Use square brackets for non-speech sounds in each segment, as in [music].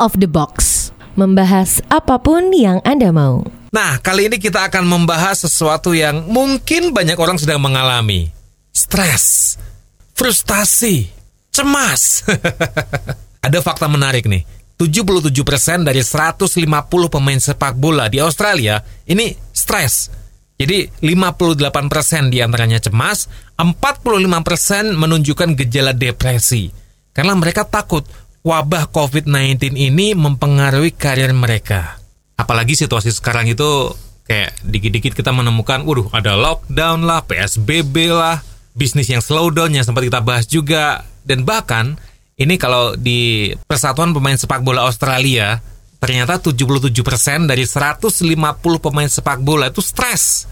of the box. Membahas apa pun yang Anda mau. Nah, kali ini kita akan membahas sesuatu yang mungkin banyak orang sedang mengalami. Stres, frustasi, cemas. [laughs] Ada fakta menarik nih. 77% dari 150 pemain sepak bola di Australia ini stres. Jadi 58% di antaranya cemas, 45% menunjukkan gejala depresi. Karena mereka takut wabah COVID-19 ini mempengaruhi karir mereka. Apalagi situasi sekarang itu kayak dikit-dikit kita menemukan, waduh ada lockdown lah, PSBB lah, bisnis yang slow down yang sempat kita bahas juga. Dan bahkan ini kalau di Persatuan Pemain Sepak Bola Australia, ternyata 77% dari 150 pemain sepak bola itu stres.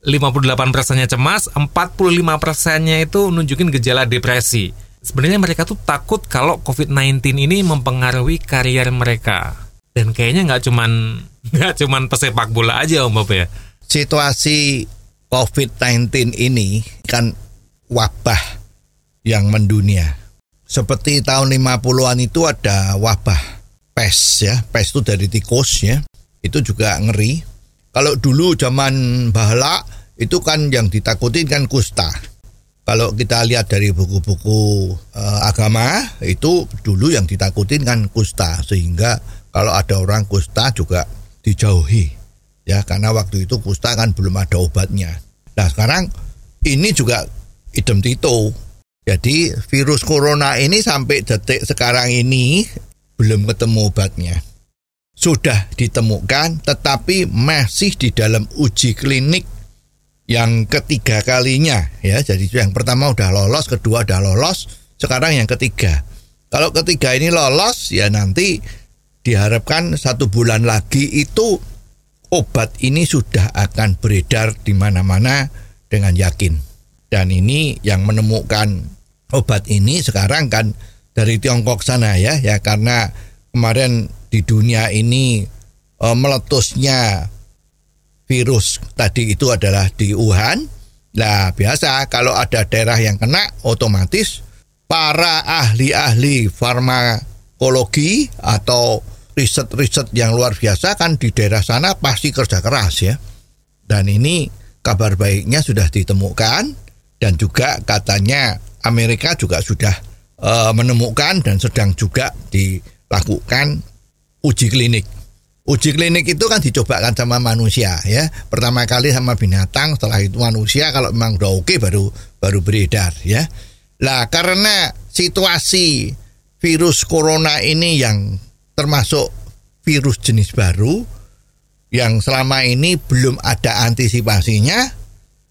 58 persennya cemas, 45 persennya itu nunjukin gejala depresi. Sebenarnya mereka tuh takut kalau COVID-19 ini mempengaruhi karier mereka. Dan kayaknya nggak cuman [laughs] nggak cuman pesepak bola aja Om Bob ya. Situasi COVID-19 ini kan wabah yang mendunia seperti tahun 50-an itu ada wabah pes ya, pes itu dari tikus ya. Itu juga ngeri. Kalau dulu zaman bahala itu kan yang ditakutin kan kusta. Kalau kita lihat dari buku-buku uh, agama itu dulu yang ditakutin kan kusta sehingga kalau ada orang kusta juga dijauhi ya karena waktu itu kusta kan belum ada obatnya. Nah sekarang ini juga idem tito jadi virus corona ini sampai detik sekarang ini belum ketemu obatnya. Sudah ditemukan tetapi masih di dalam uji klinik yang ketiga kalinya ya. Jadi yang pertama udah lolos, kedua udah lolos, sekarang yang ketiga. Kalau ketiga ini lolos ya nanti diharapkan satu bulan lagi itu obat ini sudah akan beredar di mana-mana dengan yakin. Dan ini yang menemukan obat ini sekarang kan dari Tiongkok sana ya ya karena kemarin di dunia ini e, meletusnya virus tadi itu adalah di Wuhan. Nah, biasa kalau ada daerah yang kena otomatis para ahli-ahli farmakologi atau riset-riset yang luar biasa kan di daerah sana pasti kerja keras ya. Dan ini kabar baiknya sudah ditemukan dan juga katanya Amerika juga sudah uh, menemukan dan sedang juga dilakukan uji klinik. Uji klinik itu kan dicobakan sama manusia ya. Pertama kali sama binatang, setelah itu manusia kalau memang udah oke baru baru beredar ya. Lah karena situasi virus corona ini yang termasuk virus jenis baru yang selama ini belum ada antisipasinya,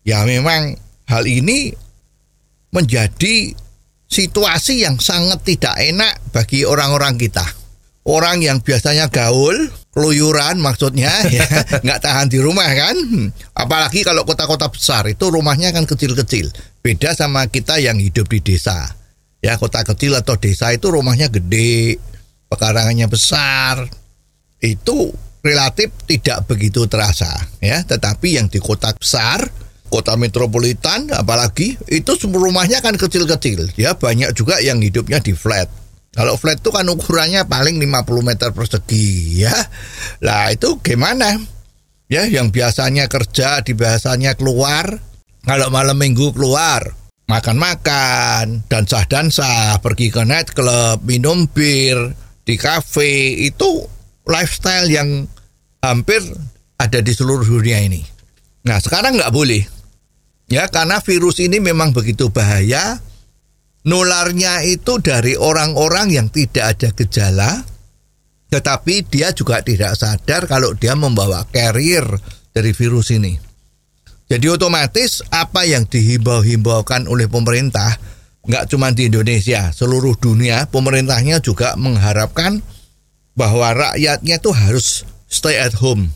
ya memang hal ini menjadi situasi yang sangat tidak enak bagi orang-orang kita. Orang yang biasanya gaul, keluyuran maksudnya [laughs] ya nggak tahan di rumah kan. Apalagi kalau kota-kota besar itu rumahnya kan kecil-kecil. Beda sama kita yang hidup di desa. Ya kota kecil atau desa itu rumahnya gede, pekarangannya besar. Itu relatif tidak begitu terasa ya. Tetapi yang di kota besar kota metropolitan apalagi itu rumahnya kan kecil-kecil ya banyak juga yang hidupnya di flat kalau flat itu kan ukurannya paling 50 meter persegi ya. Lah itu gimana? Ya yang biasanya kerja di biasanya keluar. Kalau malam minggu keluar makan-makan dan sah dan sah pergi ke night club minum bir di cafe itu lifestyle yang hampir ada di seluruh dunia ini. Nah sekarang nggak boleh. Ya, karena virus ini memang begitu bahaya. Nularnya itu dari orang-orang yang tidak ada gejala, tetapi dia juga tidak sadar kalau dia membawa carrier dari virus ini. Jadi otomatis apa yang dihimbau-himbaukan oleh pemerintah, nggak cuma di Indonesia, seluruh dunia, pemerintahnya juga mengharapkan bahwa rakyatnya itu harus stay at home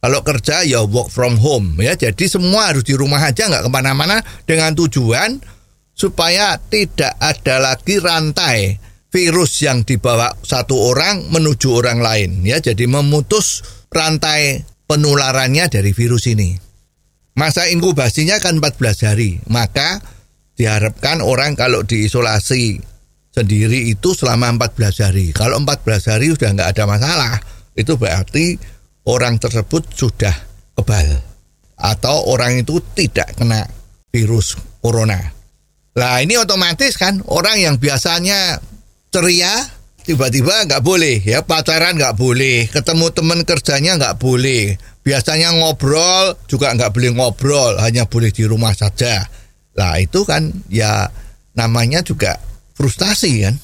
kalau kerja ya work from home ya. Jadi semua harus di rumah aja nggak ke mana-mana dengan tujuan supaya tidak ada lagi rantai virus yang dibawa satu orang menuju orang lain ya. Jadi memutus rantai penularannya dari virus ini. Masa inkubasinya kan 14 hari. Maka diharapkan orang kalau diisolasi sendiri itu selama 14 hari. Kalau 14 hari sudah nggak ada masalah, itu berarti orang tersebut sudah kebal atau orang itu tidak kena virus corona. Nah ini otomatis kan orang yang biasanya ceria tiba-tiba nggak boleh ya. Pacaran nggak boleh ketemu teman kerjanya nggak boleh. Biasanya ngobrol juga nggak boleh ngobrol hanya boleh di rumah saja. Lah itu kan ya namanya juga frustasi kan.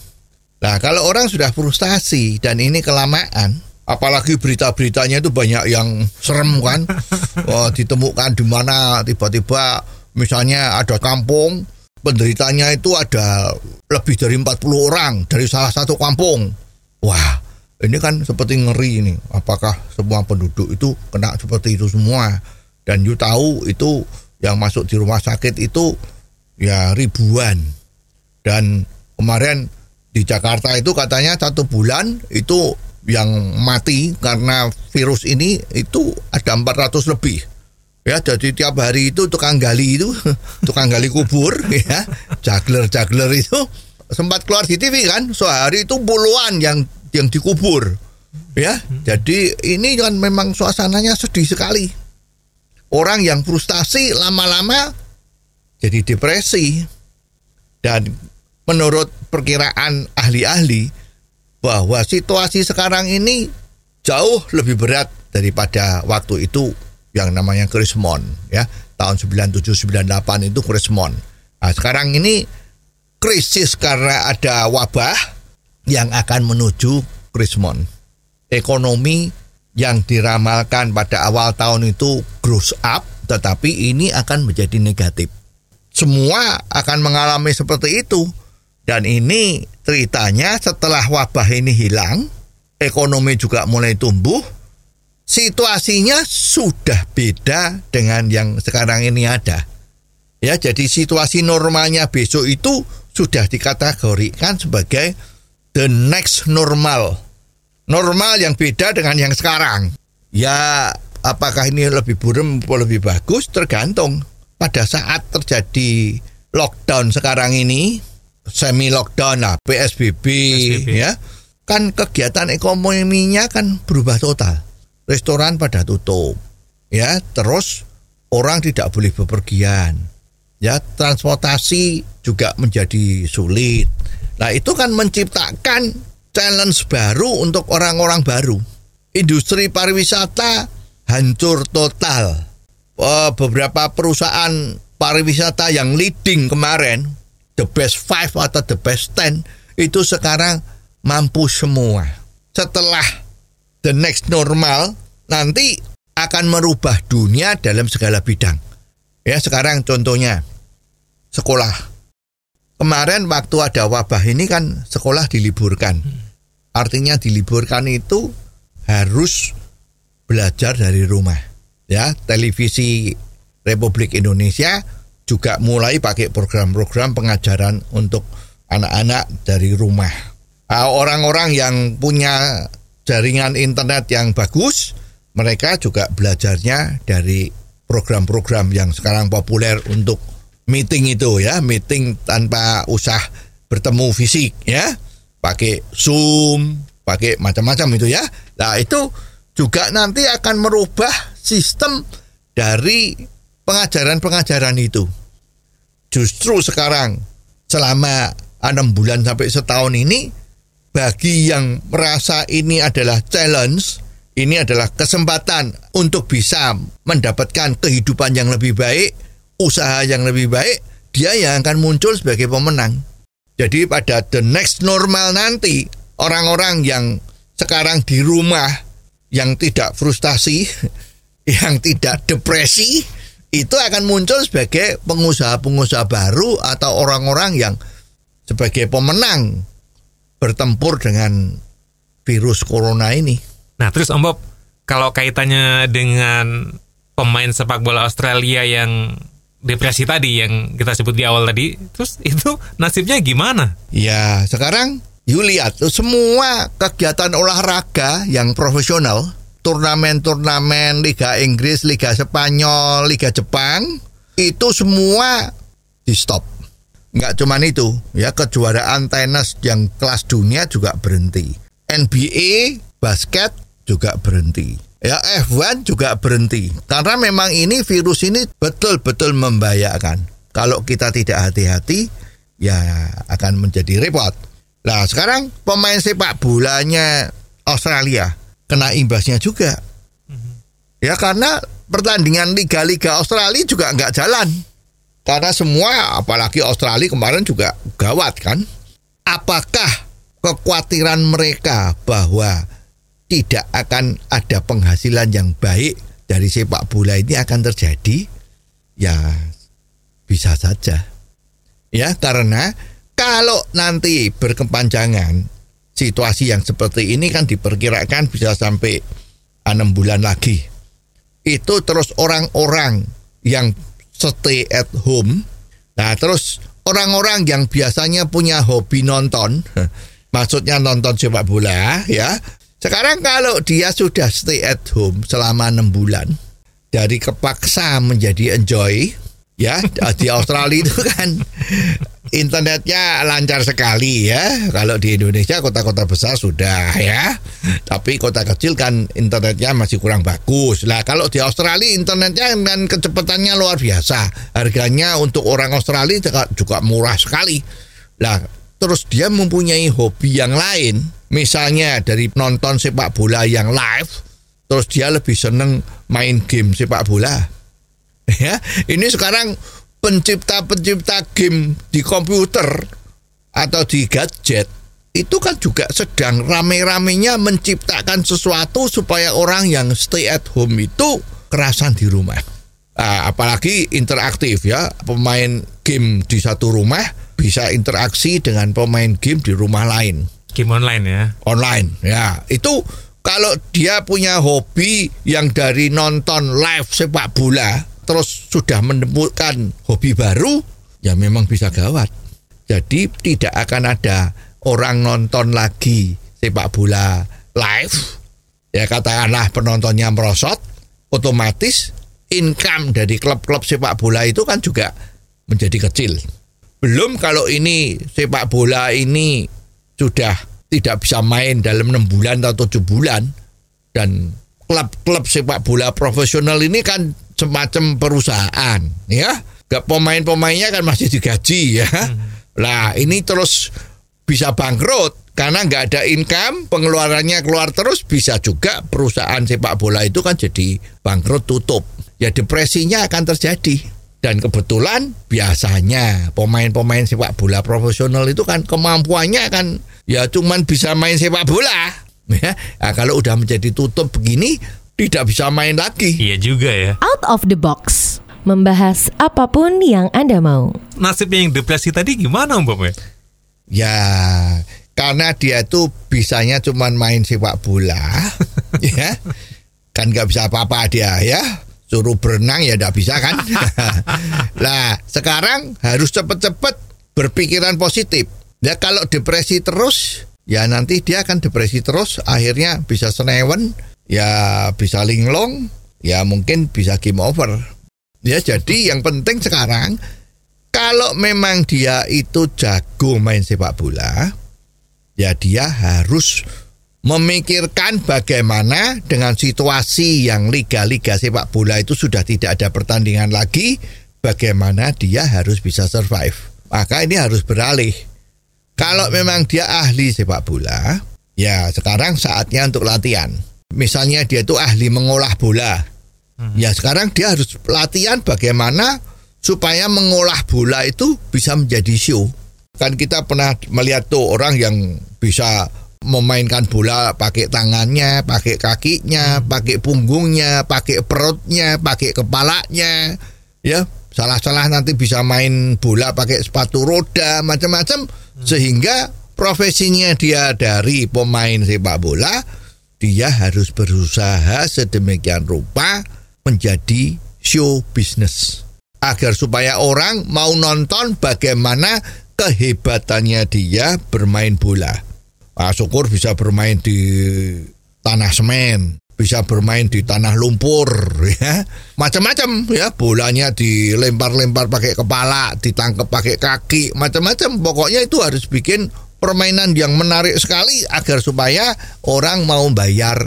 Nah kalau orang sudah frustasi dan ini kelamaan apalagi berita-beritanya itu banyak yang serem kan. [laughs] Oh, ditemukan di mana tiba-tiba misalnya ada kampung penderitanya itu ada lebih dari 40 orang dari salah satu kampung. Wah ini kan seperti ngeri ini. Apakah semua penduduk itu kena seperti itu semua? Dan you tahu itu yang masuk di rumah sakit itu ya ribuan. Dan kemarin di Jakarta itu katanya satu bulan itu yang mati karena virus ini itu ada 400 lebih ya jadi tiap hari itu tukang gali itu [laughs] tukang gali kubur [laughs] ya jagler jagler itu sempat keluar di TV kan sehari itu puluhan yang yang dikubur. Ya, jadi ini kan memang suasananya sedih sekali. Orang yang frustasi lama-lama jadi depresi. Dan menurut perkiraan ahli-ahli bahwa situasi sekarang ini jauh lebih berat daripada waktu itu yang namanya Krismon ya tahun 9798 itu Krismon. Nah, sekarang ini krisis karena ada wabah yang akan menuju Krismon. Ekonomi yang diramalkan pada awal tahun itu growth up, tetapi ini akan menjadi negatif. Semua akan mengalami seperti itu. Dan ini ceritanya setelah wabah ini hilang, ekonomi juga mulai tumbuh, situasinya sudah beda dengan yang sekarang ini ada. Ya, jadi situasi normalnya besok itu sudah dikategorikan sebagai the next normal. Normal yang beda dengan yang sekarang. Ya, apakah ini lebih burem atau lebih bagus tergantung. Pada saat terjadi lockdown sekarang ini, semi lockdown lah, PSBB, PSBB. ya. Kan kegiatan ekonominya kan berubah total. Restoran pada tutup. Ya, terus orang tidak boleh bepergian. Ya, transportasi juga menjadi sulit Nah itu kan menciptakan challenge baru untuk orang-orang baru. Industri pariwisata hancur total. Beberapa perusahaan pariwisata yang leading kemarin, the best five atau the best ten, itu sekarang mampu semua. Setelah the next normal, nanti akan merubah dunia dalam segala bidang. Ya sekarang contohnya sekolah kemarin waktu ada wabah ini kan sekolah diliburkan. Artinya diliburkan itu harus belajar dari rumah. Ya, televisi Republik Indonesia juga mulai pakai program-program pengajaran untuk anak-anak dari rumah. Ah, orang-orang yang punya jaringan internet yang bagus, mereka juga belajarnya dari program-program yang sekarang populer untuk meeting itu ya, meeting tanpa usah bertemu fisik ya, pakai Zoom, pakai macam-macam itu ya. Nah, itu juga nanti akan merubah sistem dari pengajaran-pengajaran itu. Justru sekarang selama enam bulan sampai setahun ini bagi yang merasa ini adalah challenge, ini adalah kesempatan untuk bisa mendapatkan kehidupan yang lebih baik, usaha yang lebih baik, dia yang akan muncul sebagai pemenang. Jadi pada the next normal nanti, orang-orang yang sekarang di rumah, yang tidak frustasi, [laughs] yang tidak depresi, itu akan muncul sebagai pengusaha-pengusaha baru atau orang-orang yang sebagai pemenang bertempur dengan virus corona ini. Nah, terus Om Bob, kalau kaitannya dengan pemain sepak bola Australia yang depresi tadi yang kita sebut di awal tadi, terus itu nasibnya gimana? Ya, sekarang you lihat semua kegiatan olahraga yang profesional, turnamen-turnamen Liga Inggris, Liga Spanyol, Liga Jepang, itu semua di stop. Nggak cuman itu, ya kejuaraan tenis yang kelas dunia juga berhenti. NBA basket juga berhenti. Ya F1 juga berhenti. Karena memang ini virus ini betul-betul membahayakan. Kalau kita tidak hati-hati, ya akan menjadi repot. Nah sekarang pemain sepak bolanya Australia kena imbasnya juga. Ya karena pertandingan liga-liga Australia juga nggak jalan. Karena semua apalagi Australia kemarin juga gawat kan. Apakah kekhawatiran mereka bahwa tidak akan ada penghasilan yang baik dari sepak bola ini akan terjadi? Ya bisa saja. Ya karena kalau nanti berkepanjangan situasi yang seperti ini kan diperkirakan bisa sampai enam bulan lagi. Itu terus orang-orang yang stay at home. Nah, terus orang-orang yang biasanya punya hobi nonton, [laughs] maksudnya nonton sepak bola ya. Sekarang kalau dia sudah stay at home selama enam bulan, dari kepaksa menjadi enjoy, ya di Australia itu kan internetnya lancar sekali ya. Kalau di Indonesia kota-kota besar sudah ya. Tapi kota kecil kan internetnya masih kurang bagus. Lah kalau di Australia internetnya dan kecepatannya luar biasa. Harganya untuk orang Australia juga murah sekali. Lah terus dia mempunyai hobi yang lain. Misalnya dari nonton sepak bola yang live, terus dia lebih seneng main game sepak bola [laughs] ya ini sekarang pencipta-pencipta game di komputer atau di gadget itu kan juga sedang rame-ramenya menciptakan sesuatu supaya orang yang stay at home itu kerasan di rumah. Nah, apalagi interaktif ya, pemain game di satu rumah bisa interaksi dengan pemain game di rumah lain. Game online ya. Online ya. Itu kalau dia punya hobi yang dari nonton live sepak bola terus sudah menemukan hobi baru, ya memang bisa gawat. Jadi tidak akan ada orang nonton lagi sepak bola live, ya katakanlah penontonnya merosot, otomatis income dari klub-klub sepak bola itu kan juga menjadi kecil. Belum kalau ini sepak bola ini sudah tidak bisa main dalam enam bulan atau tujuh bulan dan klub-klub sepak bola profesional ini kan semacam perusahaan ya. Gak pemain-pemainnya kan masih digaji ya. Hmm. lah ini terus bisa bangkrut karena nggak ada income pengeluarannya keluar terus bisa juga perusahaan sepak bola itu kan jadi bangkrut tutup. Ya depresinya akan terjadi. Dan kebetulan biasanya pemain-pemain sepak bola profesional itu kan kemampuannya kan ya cuman bisa main sepak bola ya. Nah, kalau udah menjadi tutup begini tidak bisa main lagi. Iya juga ya. Out of the box. Membahas apa pun yang Anda mau. Nasibnya yang depresi tadi gimana Mbak? Ya, karena dia itu bisanya cuma main sepak bola, [laughs] ya. Kan nggak bisa apa-apa dia ya. Suruh berenang ya nggak bisa kan. [laughs] Nah, sekarang harus cepet-cepet berpikiran positif. Ya kalau depresi terus, ya nanti dia akan depresi terus, akhirnya bisa senewen, ya bisa linglong, ya mungkin bisa game over. Ya jadi yang penting sekarang kalau memang dia itu jago main sepak bola, ya dia harus memikirkan bagaimana dengan situasi yang liga-liga sepak bola itu sudah tidak ada pertandingan lagi, bagaimana dia harus bisa survive. Maka ini harus beralih. Kalau memang dia ahli sepak bola, ya sekarang saatnya untuk latihan misalnya dia itu ahli mengolah bola. Hmm. Ya sekarang dia harus latihan bagaimana supaya mengolah bola itu bisa menjadi show. Kan kita pernah melihat tuh orang yang bisa memainkan bola pakai tangannya, pakai kakinya, hmm. pakai punggungnya, pakai perutnya, pakai kepalanya, ya salah-salah nanti bisa main bola pakai sepatu roda macam-macam hmm. sehingga profesinya dia dari pemain sepak bola dia harus berusaha sedemikian rupa menjadi show business. Agar supaya orang mau nonton bagaimana kehebatannya dia bermain bola. Nah, syukur bisa bermain di tanah semen, bisa bermain di tanah lumpur [laughs] ya. Macam-macam ya. Bolanya dilempar-lempar pakai kepala ditangkap pakai kaki macam-macam. Pokoknya itu harus bikin permainan yang menarik sekali agar supaya orang mau bayar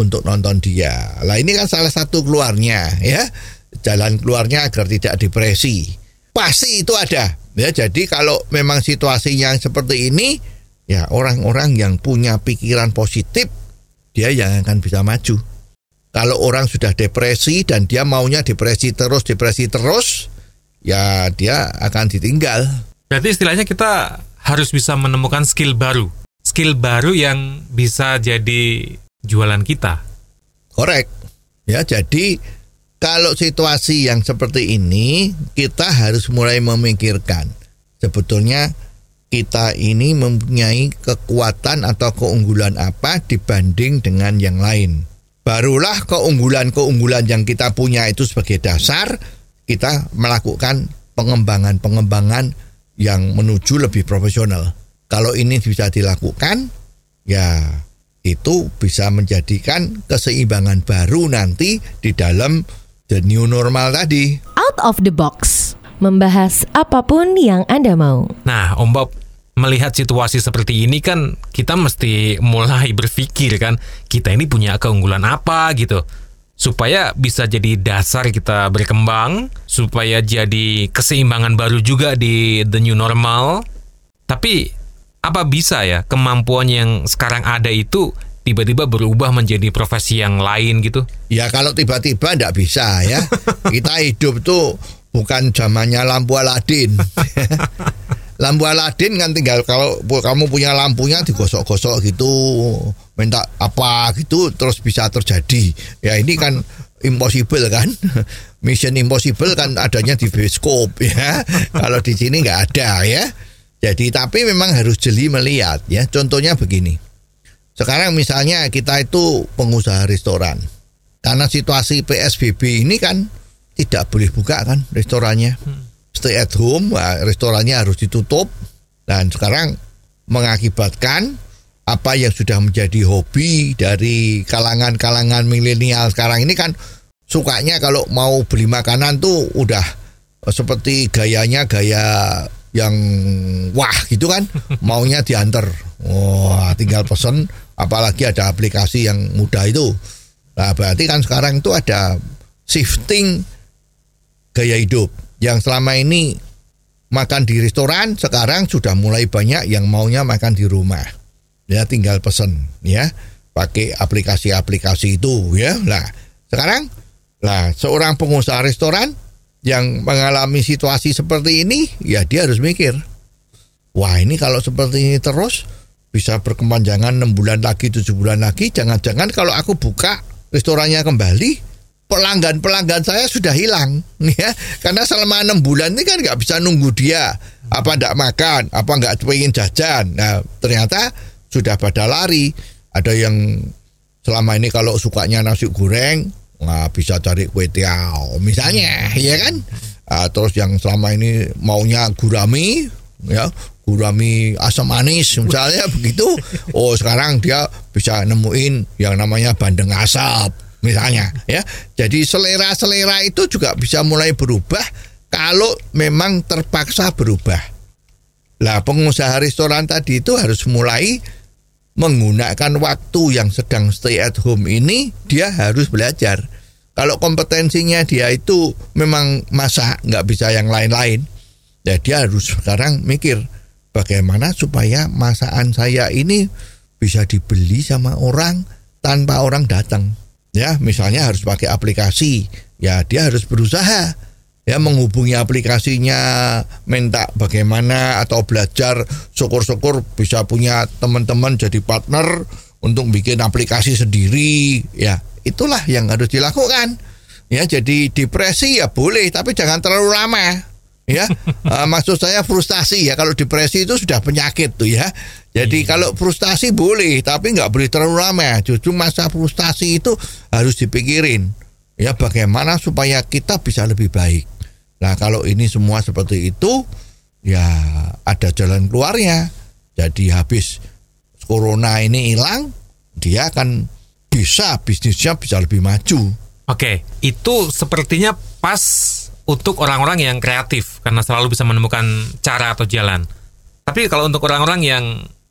untuk nonton dia lah ini kan salah satu keluarnya ya jalan keluarnya agar tidak depresi pasti itu ada ya jadi kalau memang situasi yang seperti ini ya orang-orang yang punya pikiran positif dia yang akan bisa maju. Kalau orang sudah depresi dan dia maunya depresi terus, depresi terus, ya dia akan ditinggal. Berarti istilahnya kita harus bisa menemukan skill baru. Skill baru yang bisa jadi jualan kita. Korek. Ya, jadi kalau situasi yang seperti ini, kita harus mulai memikirkan. Sebetulnya kita ini mempunyai kekuatan atau keunggulan apa dibanding dengan yang lain. Barulah keunggulan-keunggulan yang kita punya itu sebagai dasar kita melakukan pengembangan-pengembangan yang menuju lebih profesional. Kalau ini bisa dilakukan, ya itu bisa menjadikan keseimbangan baru nanti di dalam the new normal tadi. Out of the box, membahas apa pun yang Anda mau. Nah, Om Bob, melihat situasi seperti ini kan kita mesti mulai berpikir kan kita ini punya keunggulan apa gitu supaya bisa jadi dasar kita berkembang supaya jadi keseimbangan baru juga di the new normal. Tapi apa bisa ya kemampuan yang sekarang ada itu tiba-tiba berubah menjadi profesi yang lain gitu? Ya kalau tiba-tiba tidak bisa ya. [laughs] Kita hidup tuh bukan zamannya lampu Aladin. [laughs] Lampu Aladin kan tinggal kalau kamu punya lampunya digosok-gosok gitu minta apa gitu terus bisa terjadi. Ya ini kan impossible kan? [laughs] Mission impossible kan adanya di bioskop ya. [laughs] Kalau di sini nggak ada ya. Jadi tapi memang harus jeli melihat ya. Contohnya begini. Sekarang misalnya kita itu pengusaha restoran. Karena situasi PSBB ini kan tidak boleh buka kan restorannya. Hmm. Stay at home, restorannya harus ditutup. Dan sekarang mengakibatkan apa yang sudah menjadi hobi dari kalangan-kalangan milenial sekarang ini kan sukanya kalau mau beli makanan tuh udah seperti gayanya gaya yang wah gitu kan [laughs] maunya diantar. Wah tinggal pesen apalagi ada aplikasi yang mudah itu. Nah berarti kan sekarang itu ada shifting gaya hidup. Yang selama ini makan di restoran sekarang sudah mulai banyak yang maunya makan di rumah. Ya tinggal pesen ya pakai aplikasi-aplikasi itu ya. Nah, sekarang lah seorang pengusaha restoran yang mengalami situasi seperti ini ya dia harus mikir. Wah, ini kalau seperti ini terus bisa berkepanjangan 6 bulan lagi, 7 bulan lagi, jangan-jangan kalau aku buka restorannya kembali pelanggan-pelanggan saya sudah hilang [laughs] ya karena selama enam bulan ini kan nggak bisa nunggu dia apa nggak makan apa nggak pengen jajan nah ternyata sudah pada lari ada yang selama ini kalau sukanya nasi goreng nggak bisa cari kue tiao misalnya ya kan nah, terus yang selama ini maunya gurami ya gurami asam manis misalnya begitu oh sekarang dia bisa nemuin yang namanya bandeng asap misalnya ya. Jadi selera-selera itu juga bisa mulai berubah kalau memang terpaksa berubah. Lah pengusaha restoran tadi itu harus mulai menggunakan waktu yang sedang stay at home ini dia harus belajar. Kalau kompetensinya dia itu memang masak nggak bisa yang lain-lain, ya dia harus sekarang mikir bagaimana supaya masakan saya ini bisa dibeli sama orang tanpa orang datang ya misalnya harus pakai aplikasi ya dia harus berusaha ya menghubungi aplikasinya minta bagaimana atau belajar syukur-syukur bisa punya teman-teman jadi partner untuk bikin aplikasi sendiri. Ya itulah yang harus dilakukan. Ya jadi depresi ya boleh tapi jangan terlalu lama. Ya uh, [laughs] maksud saya frustasi ya. Kalau depresi itu sudah penyakit tuh ya. Jadi hmm. kalau frustasi boleh tapi nggak boleh terlalu lama. Justru masa frustasi itu harus dipikirin. Ya bagaimana supaya kita bisa lebih baik nah kalau ini semua seperti itu ya ada jalan keluarnya jadi habis corona ini hilang dia akan bisa bisnisnya bisa lebih maju. Oke, itu sepertinya pas untuk orang-orang yang kreatif karena selalu bisa menemukan cara atau jalan. Tapi kalau untuk orang-orang yang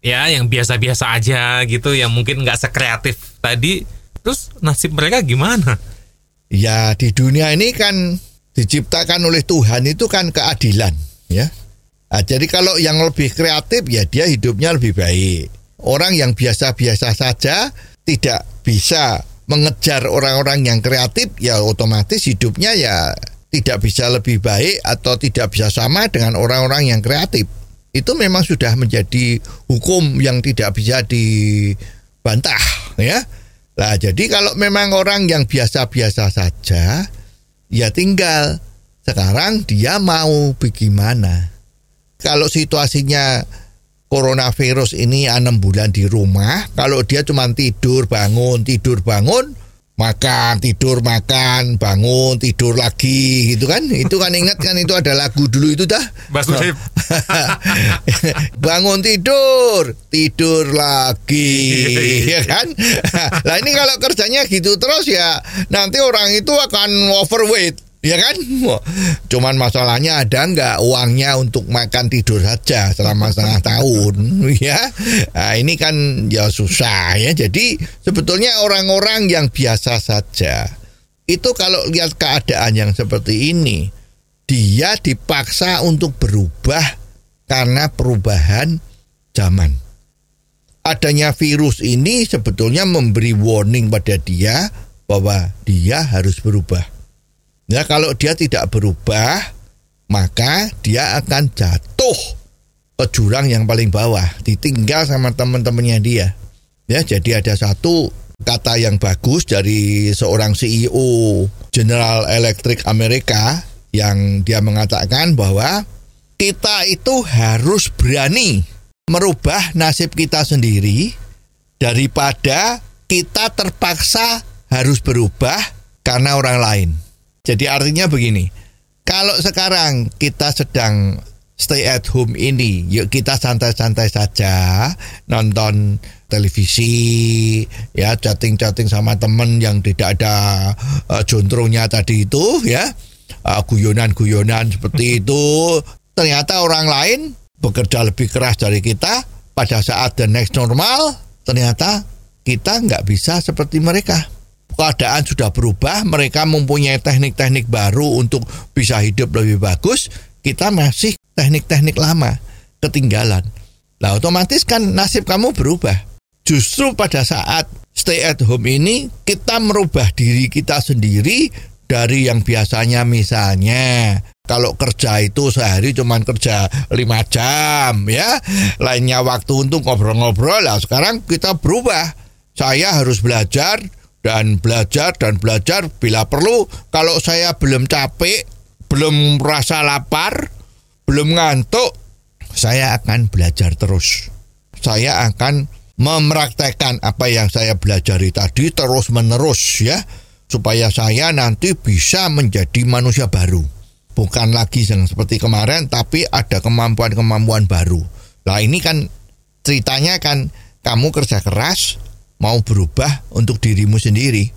ya yang biasa-biasa aja gitu, yang mungkin nggak sekreatif tadi, terus nasib mereka gimana? Ya di dunia ini kan diciptakan oleh Tuhan itu kan keadilan, ya. Nah, jadi kalau yang lebih kreatif ya dia hidupnya lebih baik. Orang yang biasa-biasa saja tidak bisa mengejar orang-orang yang kreatif ya otomatis hidupnya ya tidak bisa lebih baik atau tidak bisa sama dengan orang-orang yang kreatif. Itu memang sudah menjadi hukum yang tidak bisa dibantah ya. Nah, jadi kalau memang orang yang biasa-biasa saja ya tinggal sekarang dia mau bagaimana. Kalau situasinya coronavirus ini enam bulan di rumah, kalau dia cuma tidur bangun tidur bangun, makan tidur makan bangun tidur lagi gitu kan? Itu kan ingat kan itu ada lagu dulu itu dah. Mas [laughs] bangun tidur tidur lagi [laughs] ya kan? Nah ini kalau kerjanya gitu terus ya nanti orang itu akan overweight Ya kan? Cuman masalahnya ada nggak uangnya untuk makan tidur saja selama setengah tahun, [laughs] ya? Nah, ini kan ya susah ya. Jadi sebetulnya orang-orang yang biasa saja itu kalau lihat keadaan yang seperti ini, dia dipaksa untuk berubah karena perubahan zaman. Adanya virus ini sebetulnya memberi warning pada dia bahwa dia harus berubah Ya kalau dia tidak berubah, maka dia akan jatuh ke jurang yang paling bawah, ditinggal sama teman-temannya dia. Ya, jadi ada satu kata yang bagus dari seorang CEO General Electric Amerika yang dia mengatakan bahwa kita itu harus berani merubah nasib kita sendiri daripada kita terpaksa harus berubah karena orang lain. Jadi artinya begini, kalau sekarang kita sedang stay at home ini, yuk kita santai-santai saja nonton televisi, ya chatting-chatting sama temen yang tidak ada uh, jontrongnya tadi itu, ya uh, guyonan-guyonan seperti [laughs] itu. Ternyata orang lain bekerja lebih keras dari kita pada saat the next normal, ternyata kita nggak bisa seperti mereka keadaan sudah berubah, mereka mempunyai teknik-teknik baru untuk bisa hidup lebih bagus, kita masih teknik-teknik lama ketinggalan. Nah, otomatis kan nasib kamu berubah. Justru pada saat stay at home ini kita merubah diri kita sendiri dari yang biasanya misalnya kalau kerja itu sehari cuma kerja lima jam ya lainnya waktu untuk ngobrol-ngobrol lah sekarang kita berubah saya harus belajar dan belajar dan belajar bila perlu kalau saya belum capek, belum rasa lapar, belum ngantuk, saya akan belajar terus. Saya akan mempraktekkan apa yang saya pelajari tadi terus menerus ya supaya saya nanti bisa menjadi manusia baru. Bukan lagi yang seperti kemarin tapi ada kemampuan-kemampuan baru. Nah ini kan ceritanya kan kamu kerja keras, mau berubah untuk dirimu sendiri.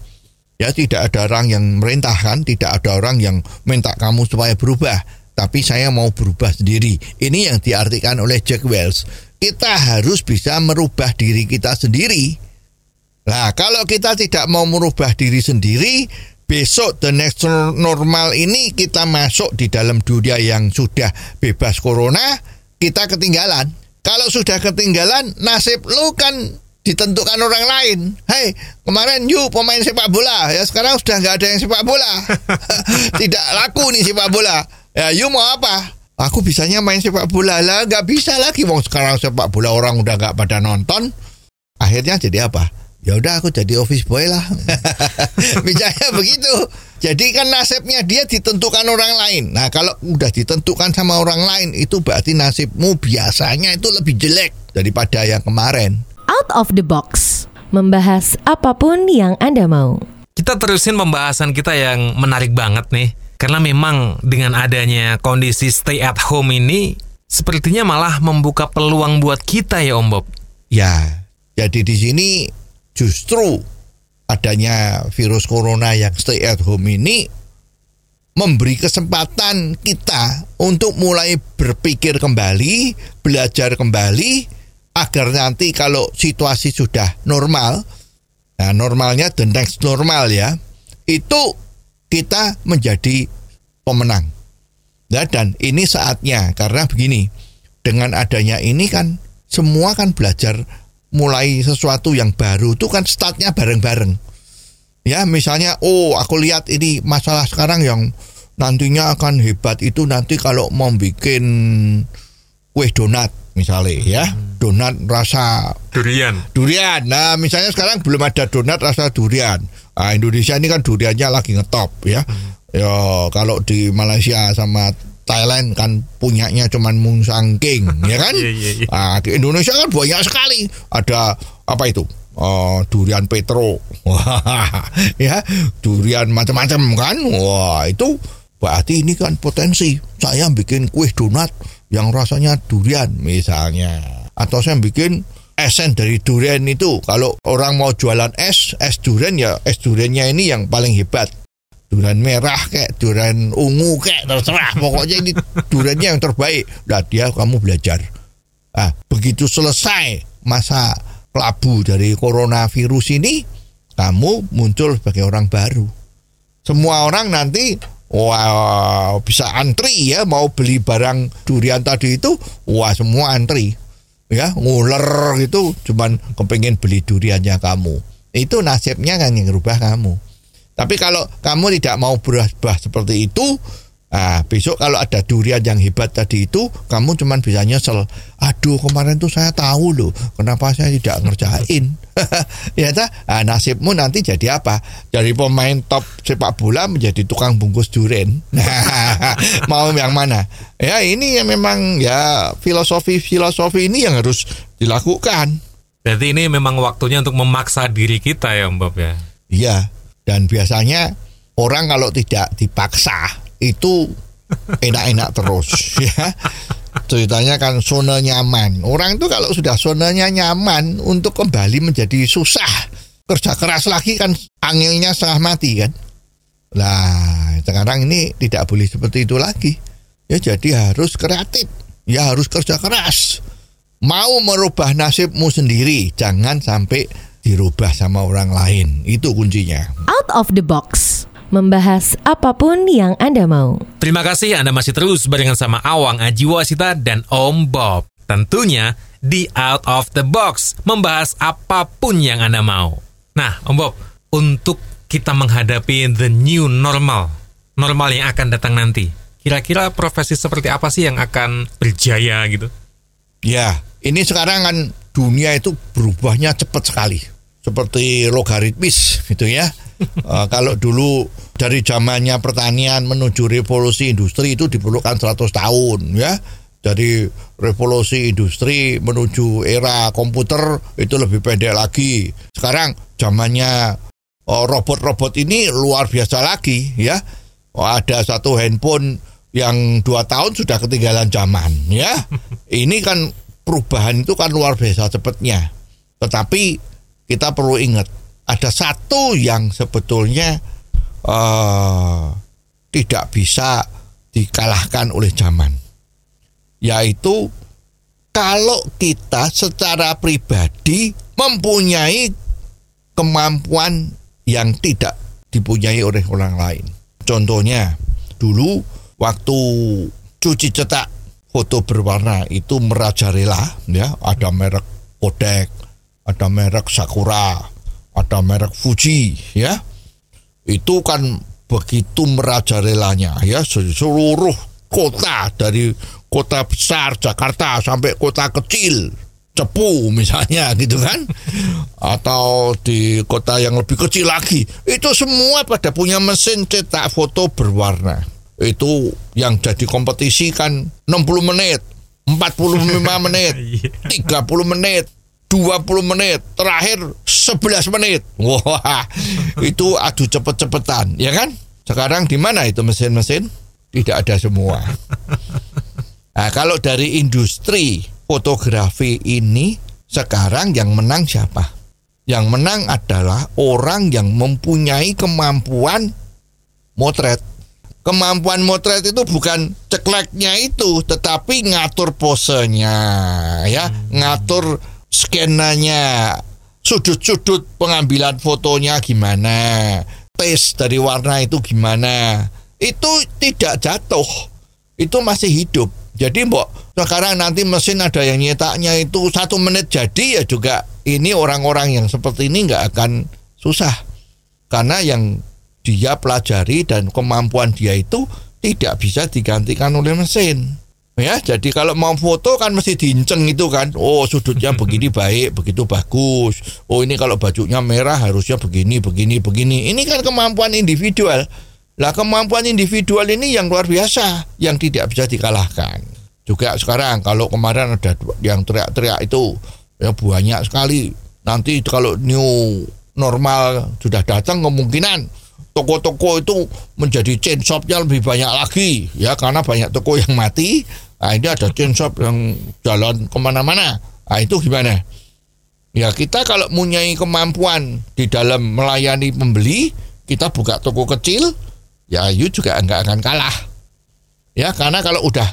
Ya tidak ada orang yang merintahkan, tidak ada orang yang minta kamu supaya berubah, tapi saya mau berubah sendiri. Ini yang diartikan oleh Jack Wells. Kita harus bisa merubah diri kita sendiri. Nah, kalau kita tidak mau merubah diri sendiri, besok the next normal ini kita masuk di dalam dunia yang sudah bebas corona, kita ketinggalan. Kalau sudah ketinggalan, nasib lu kan ditentukan orang lain. Hei, kemarin you pemain sepak bola, ya sekarang sudah nggak ada yang sepak bola. [laughs] Tidak laku nih sepak bola. Ya, you mau apa? Aku bisanya main sepak bola lah, nggak bisa lagi. Mau sekarang sepak bola orang udah nggak pada nonton. Akhirnya jadi apa? Ya udah aku jadi office boy lah. [laughs] Bicaranya begitu. Jadi kan nasibnya dia ditentukan orang lain. Nah kalau udah ditentukan sama orang lain itu berarti nasibmu biasanya itu lebih jelek daripada yang kemarin out of the box, membahas apa pun yang Anda mau. Kita terusin pembahasan kita yang menarik banget nih. Karena memang dengan adanya kondisi stay at home ini sepertinya malah membuka peluang buat kita ya Om Bob. Ya, jadi di sini justru adanya virus corona yang stay at home ini memberi kesempatan kita untuk mulai berpikir kembali, belajar kembali agar nanti kalau situasi sudah normal, nah normalnya the next normal ya, itu kita menjadi pemenang. Nah, dan ini saatnya karena begini, dengan adanya ini kan semua kan belajar mulai sesuatu yang baru itu kan startnya bareng-bareng. Ya misalnya, oh aku lihat ini masalah sekarang yang nantinya akan hebat itu nanti kalau mau bikin kue donat misalnya ya donat rasa durian. durian. Nah misalnya sekarang belum ada donat rasa durian. Nah, Indonesia ini kan duriannya lagi ngetop ya. Hmm. ya kalau di Malaysia sama Thailand kan punyanya cuman Mung Sangking [laughs] ya kan? Yeah, yeah, yeah. Nah, di Indonesia kan banyak sekali. Ada apa itu? Uh, durian Petro, [laughs] ya durian macam-macam kan, wah itu berarti ini kan potensi. Saya bikin kue donat yang rasanya durian misalnya, atau saya bikin esen dari durian itu. Kalau orang mau jualan es, es durian ya es duriannya ini yang paling hebat. Durian merah kayak durian ungu kayak terserah. Pokoknya ini duriannya yang terbaik. Nah dia kamu belajar. Ah, begitu selesai masa kelabu dari coronavirus ini, kamu muncul sebagai orang baru. Semua orang nanti wah bisa antri ya mau beli barang durian tadi itu, wah semua antri. Ya, nguler gitu cuman kepengen beli duriannya kamu. Itu nasibnya kan yang rubah kamu. Tapi kalau kamu tidak mau berubah seperti itu, Nah, besok kalau ada durian yang hebat tadi itu, kamu cuma bisa nyesel. Aduh, kemarin tuh saya tahu loh, kenapa saya tidak ngerjain. [laughs] ya tak? Nah, nasibmu nanti jadi apa? Dari pemain top sepak bola menjadi tukang bungkus durian. [laughs] Mau yang mana? Ya, ini yang memang ya filosofi-filosofi ini yang harus dilakukan. Berarti ini memang waktunya untuk memaksa diri kita ya, Mbak ya. Iya, dan biasanya orang kalau tidak dipaksa itu enak-enak terus [laughs] ya. Ceritanya kan zona nyaman. Orang itu kalau sudah zonanya nyaman untuk kembali menjadi susah. Kerja keras lagi kan anginnya setengah mati kan? Lah sekarang ini tidak boleh seperti itu lagi. Ya jadi harus kreatif. Ya harus kerja keras. Mau merubah nasibmu sendiri jangan sampai dirubah sama orang lain. Itu kuncinya. Out of the box membahas apa pun yang Anda mau. Terima kasih Anda masih terus barengan sama Awang Ajiwasita dan Om Bob. Tentunya di Out of the Box, membahas apa pun yang Anda mau. Nah, Om Bob, untuk kita menghadapi the new normal, normal yang akan datang nanti, kira-kira profesi seperti apa sih yang akan berjaya gitu? Ya, ini sekarang kan dunia itu berubahnya cepat sekali. Seperti logaritmis gitu ya uh, [laughs] kalau dulu dari zamannya pertanian menuju revolusi industri itu diperlukan 100 tahun ya. Dari revolusi industri menuju era komputer itu lebih pendek lagi. Sekarang zamannya uh, robot-robot ini luar biasa lagi ya. Oh, ada satu handphone yang dua tahun sudah ketinggalan zaman ya. [laughs] Ini kan perubahan itu kan luar biasa cepatnya. Tetapi kita perlu ingat ada satu yang sebetulnya uh, tidak bisa dikalahkan oleh zaman, yaitu kalau kita secara pribadi mempunyai kemampuan yang tidak dipunyai oleh orang lain. Contohnya, dulu waktu cuci cetak foto berwarna itu merajalela, ya ada merek Kodak, ada merek Sakura, ada merek Fuji ya. Itu kan begitu merajalelanya ya. Seluruh kota dari kota besar Jakarta sampai kota kecil Cepu misalnya [laughs] gitu kan? Atau di kota yang lebih kecil lagi. Itu semua pada punya mesin cetak foto berwarna. Itu yang jadi kompetisi kan 60 menit 45 menit [laughs] 30 menit 20 menit, terakhir 11 menit. [laughs] Wah, itu adu cepet-cepetan, ya kan? Sekarang di mana itu mesin-mesin? Tidak ada semua. Nah, kalau dari industri fotografi ini sekarang yang menang siapa? Yang menang adalah orang yang mempunyai kemampuan motret. Kemampuan motret itu bukan cekleknya itu, tetapi ngatur posenya, ya, ngatur skenanya, sudut-sudut pengambilan fotonya gimana, taste dari warna itu gimana. Itu tidak jatuh, itu masih hidup. Jadi mbok sekarang nanti mesin ada yang nyetaknya itu satu menit jadi ya juga ini orang-orang yang seperti ini nggak akan susah karena yang dia pelajari dan kemampuan dia itu tidak bisa digantikan oleh mesin. Ya, jadi kalau mau foto kan mesti diinceng itu kan. Oh, sudutnya begini baik, begitu bagus. Oh, ini kalau bajunya merah harusnya begini, begini, begini. Ini kan kemampuan individual. Lah kemampuan individual ini yang luar biasa, yang tidak bisa dikalahkan. Juga sekarang kalau kemarin ada yang teriak-teriak itu ya banyak sekali. Nanti kalau new normal sudah datang kemungkinan toko-toko itu menjadi chain shopnya lebih banyak lagi ya karena banyak toko yang mati nah ini ada chain shop yang jalan ke mana-mana. Nah itu gimana? Ya kita kalau mempunyai kemampuan di dalam melayani pembeli kita buka toko kecil ya you juga nggak akan kalah. Ya karena kalau udah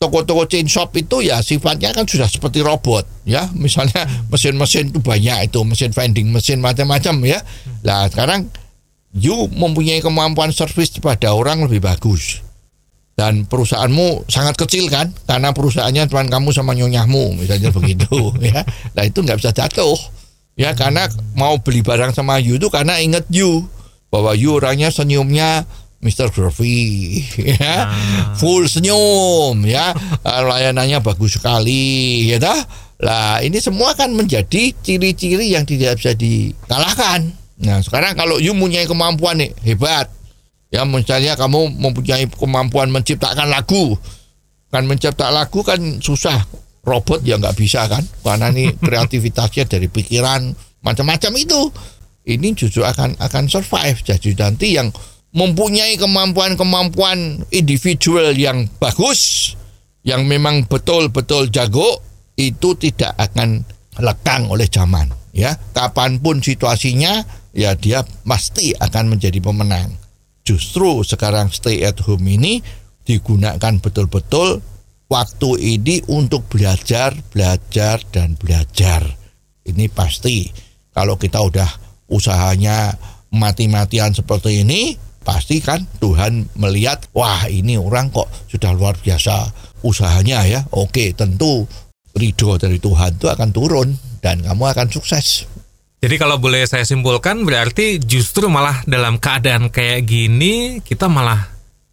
toko-toko chain shop itu ya sifatnya kan sudah seperti robot. Ya misalnya mesin-mesin itu banyak itu mesin vending mesin macam-macam ya. Lah sekarang you mempunyai kemampuan servis pada orang lebih bagus dan perusahaanmu sangat kecil kan? Karena perusahaannya cuma kamu sama nyonyahmu misalnya [laughs] begitu ya. Nah itu nggak bisa jatuh ya. Karena mau beli barang sama you itu karena inget you bahwa you orangnya senyumnya Mr. Groovy ya. Ah. full senyum ya. [laughs] Layanannya bagus sekali ya dah lah ini semua kan menjadi ciri-ciri yang tidak bisa dikalahkan. Nah sekarang kalau you mempunyai kemampuan nih hebat, ya misalnya kamu mempunyai kemampuan menciptakan lagu, kan mencipta lagu kan susah, robot ya nggak bisa kan, karena ini [laughs] kreativitasnya dari pikiran macam-macam itu, ini justru akan akan survive. Jadi nanti yang mempunyai kemampuan-kemampuan individual yang bagus, yang memang betul-betul jago, itu tidak akan lekang oleh zaman. Ya, kapan pun situasinya, ya dia pasti akan menjadi pemenang. Justru sekarang stay at home ini digunakan betul-betul waktu ini untuk belajar, belajar dan belajar. Ini pasti kalau kita udah usahanya mati-matian seperti ini, pasti kan Tuhan melihat, wah ini orang kok sudah luar biasa usahanya ya. Oke, tentu ridho dari Tuhan itu akan turun dan kamu akan sukses. Jadi kalau boleh saya simpulkan berarti justru malah dalam keadaan kayak gini kita malah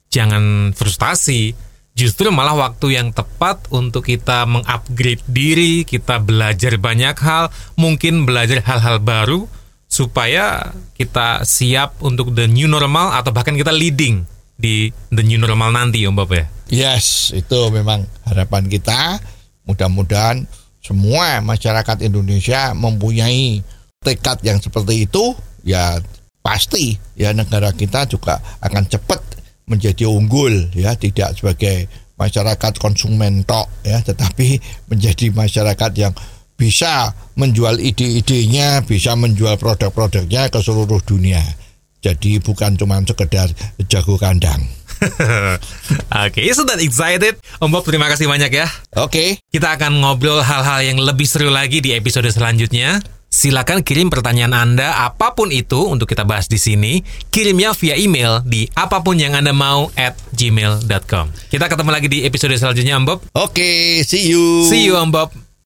jangan frustasi. Justru malah waktu yang tepat untuk kita mengupgrade diri, kita belajar banyak hal, mungkin belajar hal-hal baru supaya kita siap untuk the new normal atau bahkan kita leading di the new normal nanti Om Bob ya. Yes, itu memang harapan kita. Mudah-mudahan semua masyarakat Indonesia mempunyai tekad yang seperti itu, ya pasti ya negara kita juga akan cepat menjadi unggul ya, tidak sebagai masyarakat konsumen tok ya, tetapi menjadi masyarakat yang bisa menjual ide-idenya, bisa menjual produk-produknya ke seluruh dunia. Jadi bukan cuma sekedar jago kandang. [laughs] Oke, so that excited. Om Bob terima kasih banyak ya. Oke. Kita akan ngobrol hal-hal yang lebih seru lagi di episode selanjutnya. Silakan kirim pertanyaan Anda apa pun itu untuk kita bahas di sini. Kirimnya via email di apa pun yang Anda mau at gmail.com. Kita ketemu lagi di episode selanjutnya Om Bob. Oke, see you. See you Om Bob.